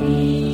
Amen.